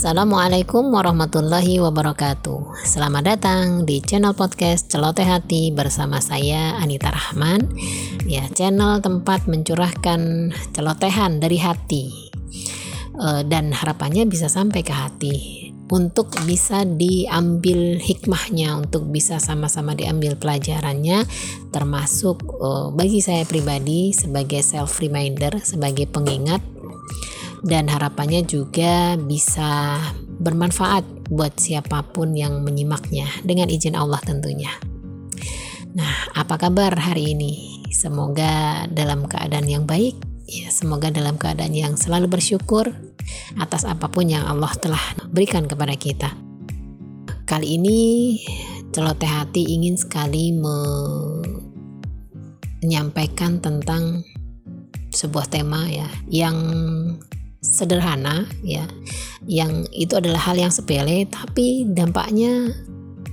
Assalamualaikum warahmatullahi wabarakatuh. Selamat datang di channel podcast Celoteh Hati bersama saya Anita Rahman. Ya, channel tempat mencurahkan celotehan dari hati. E, Dan harapannya bisa sampai ke hati. Untuk bisa diambil hikmahnya Untuk bisa sama-sama diambil pelajarannya Termasuk e, bagi saya pribadi sebagai self reminder Sebagai pengingat dan harapannya juga bisa bermanfaat buat siapa pun yang menyimaknya dengan izin Allah tentunya. Nah, apa kabar hari ini? Semoga dalam keadaan yang baik, ya semoga dalam keadaan yang selalu bersyukur atas apa pun yang Allah telah berikan kepada kita. Kali ini celoteh hati ingin sekali menyampaikan tentang sebuah tema ya yang sederhana ya yang itu adalah hal yang sepele tapi dampaknya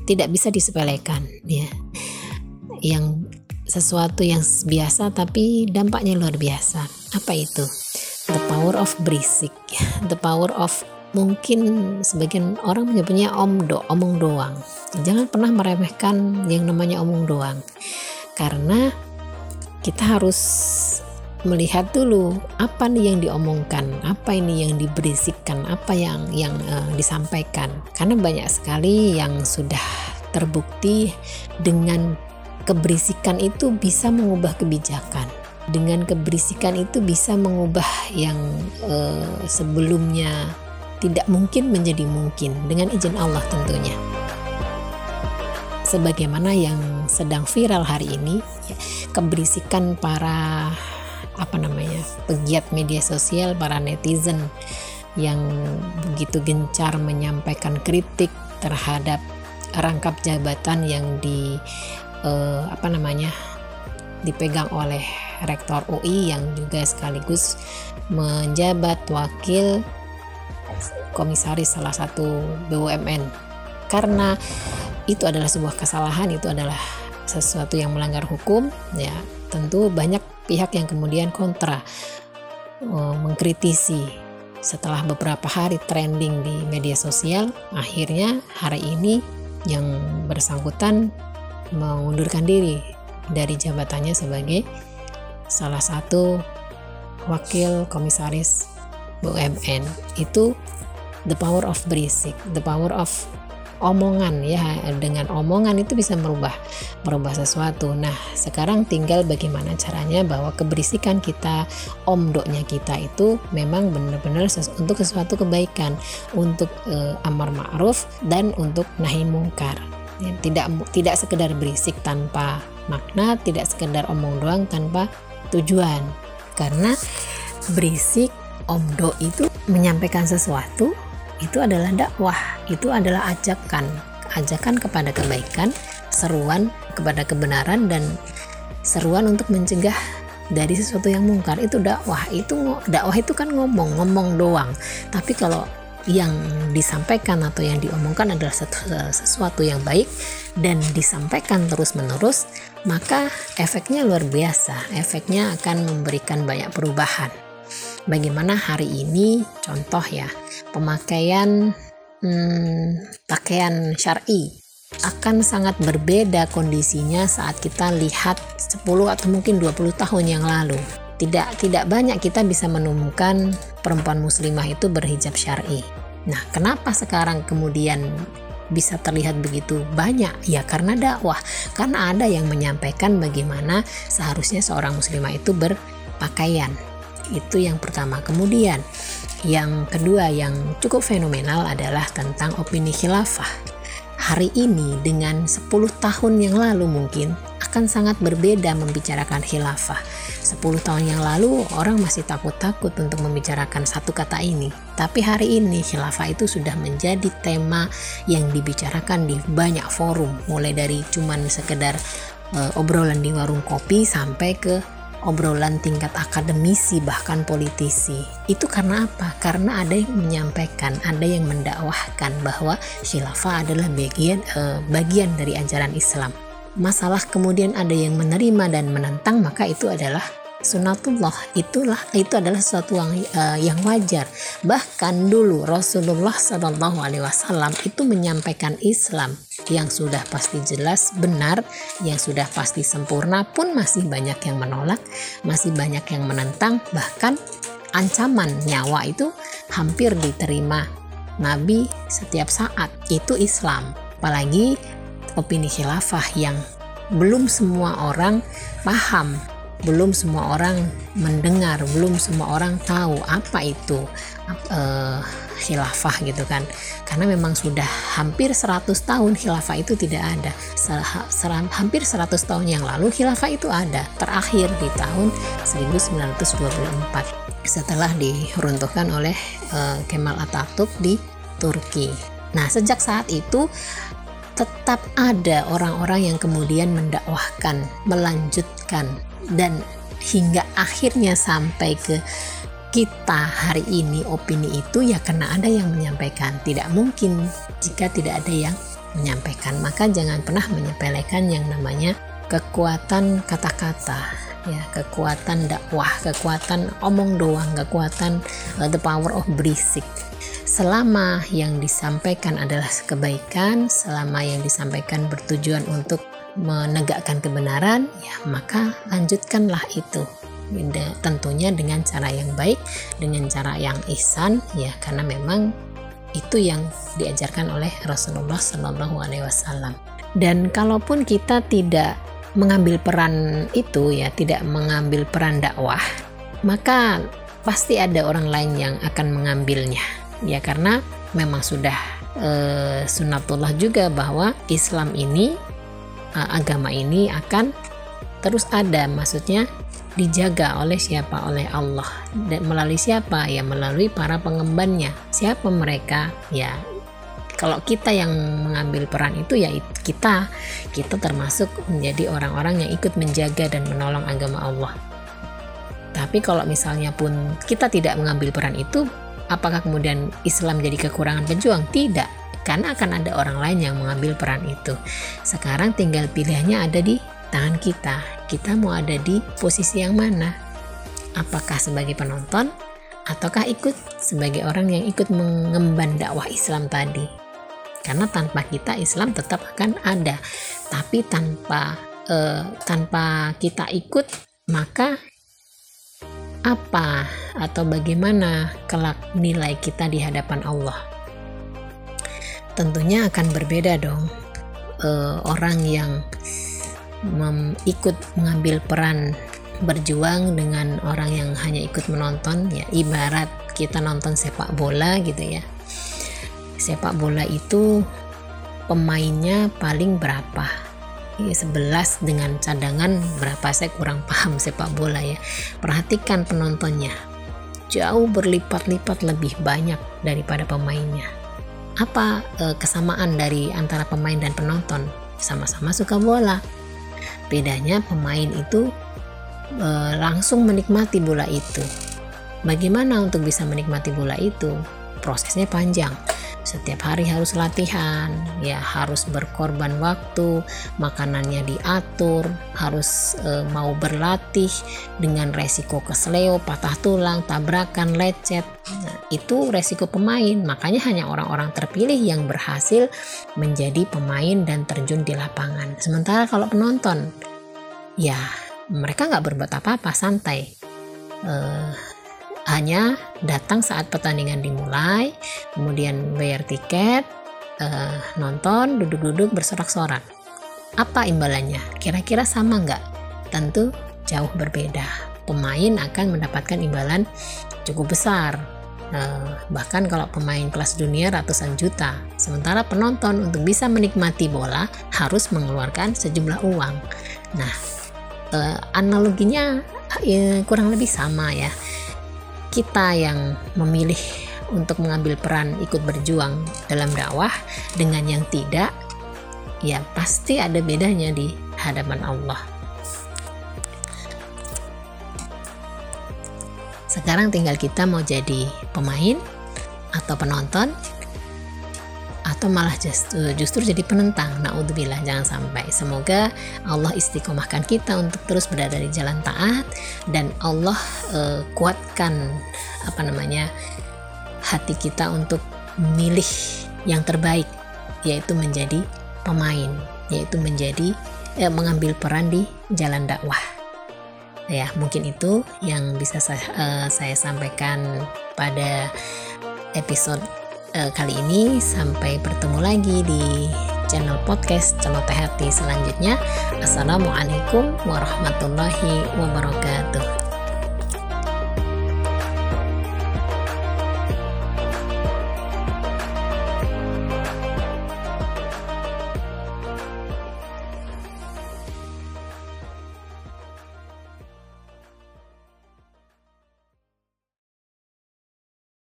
tidak bisa disepelekan ya. Yang sesuatu yang biasa tapi dampaknya luar biasa. Apa itu? The power of berisik. The power of mungkin sebagian orang menyebutnya omdo omong doang. Jangan pernah meremehkan yang namanya omong doang. Karena kita harus melihat dulu apa nih yang diomongkan, apa ini yang diberisikkan, apa yang yang uh, disampaikan. Karena banyak sekali yang sudah terbukti dengan keberisikan itu bisa mengubah kebijakan. Dengan keberisikan itu bisa mengubah yang uh, sebelumnya tidak mungkin menjadi mungkin dengan izin Allah tentunya. Sebagaimana yang sedang viral hari ini, ya, keberisikan para apa namanya pegiat media sosial para netizen yang begitu gencar menyampaikan kritik terhadap rangkap jabatan yang di uh, apa namanya dipegang oleh rektor UI yang juga sekaligus menjabat wakil komisaris salah satu BUMN karena itu adalah sebuah kesalahan itu adalah sesuatu yang melanggar hukum ya. Tentu banyak pihak yang kemudian kontra uh, mengkritisi. Setelah beberapa hari trending di media sosial akhirnya hari ini yang bersangkutan mengundurkan diri dari jabatannya sebagai salah satu wakil komisaris BUMN itu the power of berisik the power of omongan ya. Dengan omongan itu bisa merubah merubah sesuatu. Nah sekarang tinggal bagaimana caranya bahwa keberisikan kita omdoknya kita itu memang benar-benar ses untuk sesuatu kebaikan. Untuk uh, amar ma'ruf dan untuk nahi mungkar. Ya, tidak tidak sekedar berisik tanpa makna tidak sekedar omong doang tanpa tujuan. Karena berisik omdo itu menyampaikan sesuatu itu adalah dakwah, itu adalah ajakan, ajakan kepada kebaikan, seruan kepada kebenaran dan seruan untuk mencegah dari sesuatu yang mungkar. Itu dakwah. Itu dakwah itu kan ngomong ngomong doang. Tapi kalau yang disampaikan atau yang diomongkan adalah sesuatu yang baik dan disampaikan terus-menerus, maka efeknya luar biasa. Efeknya akan memberikan banyak perubahan bagaimana hari ini contoh ya pemakaian hmm, pakaian syari akan sangat berbeda kondisinya saat kita lihat 10 atau mungkin 20 tahun yang lalu. Tidak tidak banyak kita bisa menemukan perempuan muslimah itu berhijab syar'i. Nah, kenapa sekarang kemudian bisa terlihat begitu banyak? Ya karena dakwah, karena ada yang menyampaikan bagaimana seharusnya seorang muslimah itu berpakaian. Itu yang pertama. Kemudian yang kedua yang cukup fenomenal adalah tentang opini khilafah. Hari ini dengan 10 tahun yang lalu mungkin akan sangat berbeda membicarakan khilafah. 10 tahun yang lalu orang masih takut-takut untuk membicarakan satu kata ini. Tapi hari ini khilafah itu sudah menjadi tema yang dibicarakan di banyak forum, mulai dari cuman sekedar uh, obrolan di warung kopi sampai ke obrolan tingkat akademisi bahkan politisi. Itu karena apa? Karena ada yang menyampaikan, ada yang mendakwahkan bahwa khilafah adalah bagian eh, bagian dari ajaran Islam. Masalah kemudian ada yang menerima dan menentang, maka itu adalah sunatullah itulah itu adalah sesuatu yang uh, yang wajar. Bahkan dulu Rasulullah Shallallahu Alaihi Wasallam itu menyampaikan Islam yang sudah pasti jelas benar yang sudah pasti sempurna pun masih banyak yang menolak masih banyak yang menentang bahkan ancaman nyawa itu hampir diterima Nabi setiap saat. Itu Islam. Apalagi opini khilafah yang belum semua orang paham belum semua orang mendengar, belum semua orang tahu apa itu uh, khilafah gitu kan. Karena memang sudah hampir 100 tahun khilafah itu tidak ada. Ser hampir 100 tahun yang lalu khilafah itu ada, terakhir di tahun 1924 setelah diruntuhkan oleh uh, Kemal Atatürk di Turki. Nah, sejak saat itu tetap ada orang-orang yang kemudian mendakwahkan, melanjutkan dan hingga akhirnya sampai ke kita hari ini opini itu ya karena ada yang menyampaikan. Tidak mungkin jika tidak ada yang menyampaikan. Maka jangan pernah menyepelekan yang namanya kekuatan kata-kata ya kekuatan dakwah kekuatan omong doang kekuatan uh, the power of berisik selama yang disampaikan adalah kebaikan selama yang disampaikan bertujuan untuk menegakkan kebenaran, ya maka lanjutkanlah itu. Tentunya dengan cara yang baik, dengan cara yang ihsan, ya karena memang itu yang diajarkan oleh Rasulullah Shallallahu Alaihi Wasallam. Dan kalaupun kita tidak mengambil peran itu, ya tidak mengambil peran dakwah, maka pasti ada orang lain yang akan mengambilnya, ya karena memang sudah e, sunatullah juga bahwa Islam ini uh, agama ini akan terus ada maksudnya dijaga oleh siapa? Oleh Allah. Dan melalui siapa? Ya melalui para pengembannya. Siapa mereka? Ya kalau kita yang mengambil peran itu ya kita kita termasuk menjadi orang-orang yang ikut menjaga dan menolong agama Allah tapi kalau misalnya pun kita tidak mengambil peran itu apakah kemudian Islam jadi kekurangan pejuang tidak karena akan ada orang lain yang mengambil peran itu. Sekarang tinggal pilihannya ada di tangan kita. Kita mau ada di posisi yang mana? Apakah sebagai penonton ataukah ikut sebagai orang yang ikut mengemban dakwah Islam tadi? Karena tanpa kita Islam tetap akan ada, tapi tanpa uh, tanpa kita ikut maka apa atau bagaimana kelak nilai kita di hadapan Allah? tentunya akan berbeda dong. Uh, orang yang ikut mengambil peran berjuang dengan orang yang hanya ikut menonton ya ibarat kita nonton sepak bola gitu ya sepak bola itu pemainnya paling berapa ya, 11 dengan cadangan berapa saya kurang paham sepak bola ya perhatikan penontonnya jauh berlipat-lipat lebih banyak daripada pemainnya apa e, kesamaan dari antara pemain dan penonton? Sama-sama suka bola. Bedanya pemain itu e, langsung menikmati bola itu. Bagaimana untuk bisa menikmati bola itu? Prosesnya panjang setiap hari harus latihan, ya harus berkorban waktu, makanannya diatur, harus e, mau berlatih dengan resiko kesleo, patah tulang, tabrakan, lecet. Nah, itu resiko pemain, makanya hanya orang-orang terpilih yang berhasil menjadi pemain dan terjun di lapangan. Sementara kalau penonton, ya mereka nggak berbuat apa-apa, santai. Uh, hanya datang saat pertandingan dimulai, kemudian bayar tiket, uh, nonton, duduk-duduk bersorak-sorak. Apa imbalannya? Kira-kira sama nggak? Tentu jauh berbeda. Pemain akan mendapatkan imbalan cukup besar, uh, bahkan kalau pemain kelas dunia ratusan juta. Sementara penonton untuk bisa menikmati bola harus mengeluarkan sejumlah uang. Nah, uh, analoginya uh, kurang lebih sama ya kita yang memilih untuk mengambil peran ikut berjuang dalam dakwah dengan yang tidak, ya pasti ada bedanya di hadapan Allah. Sekarang tinggal kita mau jadi pemain atau penonton atau malah justru, justru jadi penentang. Naudzubillah jangan sampai. Semoga Allah istiqomahkan kita untuk terus berada di jalan taat dan Allah uh, kuatkan apa namanya hati kita untuk memilih yang terbaik yaitu menjadi pemain, yaitu menjadi eh, mengambil peran di jalan dakwah. Ya, mungkin itu yang bisa saya, uh, saya sampaikan pada episode uh, kali ini. Sampai bertemu lagi di channel podcast Celoteh Hati selanjutnya. Assalamualaikum warahmatullahi wabarakatuh.